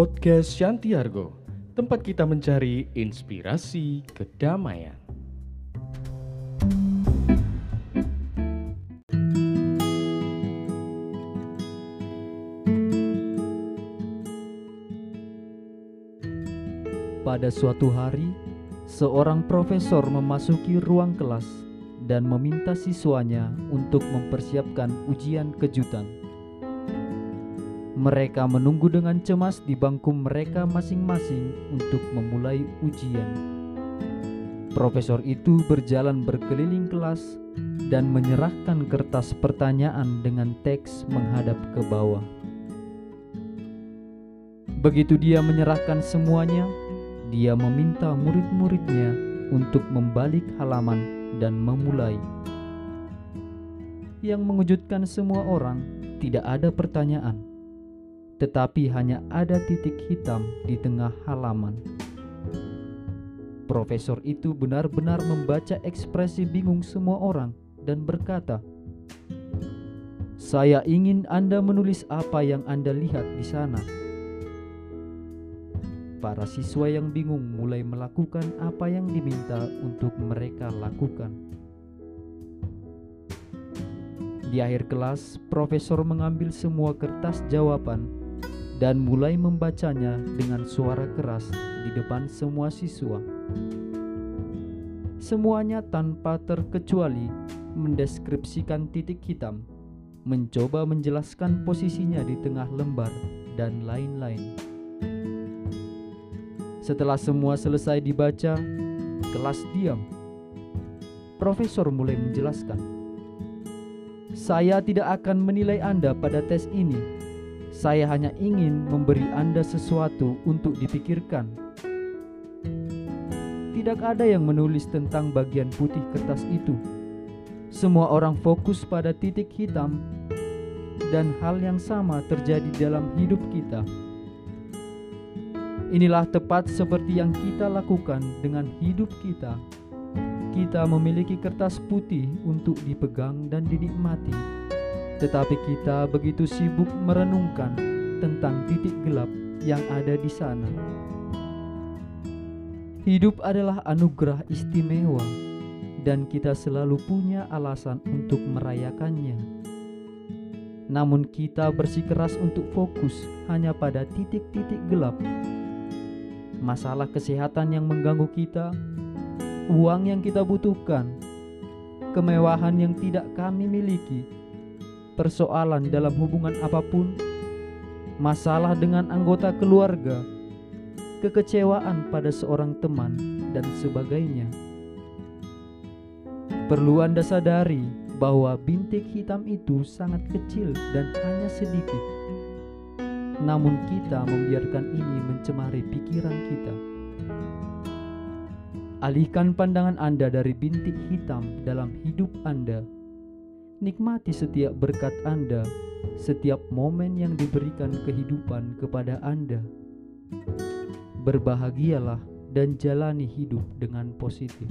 Podcast Shantiargo, tempat kita mencari inspirasi kedamaian. Pada suatu hari, seorang profesor memasuki ruang kelas dan meminta siswanya untuk mempersiapkan ujian kejutan. Mereka menunggu dengan cemas di bangku mereka masing-masing untuk memulai ujian. Profesor itu berjalan berkeliling kelas dan menyerahkan kertas pertanyaan dengan teks menghadap ke bawah. Begitu dia menyerahkan semuanya, dia meminta murid-muridnya untuk membalik halaman dan memulai. Yang mengejutkan semua orang, tidak ada pertanyaan, tetapi hanya ada titik hitam di tengah halaman. Profesor itu benar-benar membaca ekspresi bingung semua orang dan berkata, "Saya ingin Anda menulis apa yang Anda lihat di sana." Para siswa yang bingung mulai melakukan apa yang diminta untuk mereka lakukan. Di akhir kelas, profesor mengambil semua kertas jawaban dan mulai membacanya dengan suara keras di depan semua siswa. Semuanya tanpa terkecuali mendeskripsikan titik hitam, mencoba menjelaskan posisinya di tengah lembar, dan lain-lain. Setelah semua selesai dibaca, kelas diam. Profesor mulai menjelaskan, "Saya tidak akan menilai Anda pada tes ini. Saya hanya ingin memberi Anda sesuatu untuk dipikirkan." Tidak ada yang menulis tentang bagian putih kertas itu. Semua orang fokus pada titik hitam, dan hal yang sama terjadi dalam hidup kita. Inilah tepat seperti yang kita lakukan dengan hidup kita. Kita memiliki kertas putih untuk dipegang dan dinikmati, tetapi kita begitu sibuk merenungkan tentang titik gelap yang ada di sana. Hidup adalah anugerah istimewa, dan kita selalu punya alasan untuk merayakannya. Namun, kita bersikeras untuk fokus hanya pada titik-titik gelap masalah kesehatan yang mengganggu kita, uang yang kita butuhkan, kemewahan yang tidak kami miliki, persoalan dalam hubungan apa pun, masalah dengan anggota keluarga, kekecewaan pada seorang teman, dan sebagainya. Perlu Anda sadari bahwa bintik hitam itu sangat kecil dan hanya sedikit namun kita membiarkan ini mencemari pikiran kita. Alihkan pandangan Anda dari bintik hitam dalam hidup Anda. Nikmati setiap berkat Anda, setiap momen yang diberikan kehidupan kepada Anda. Berbahagialah dan jalani hidup dengan positif.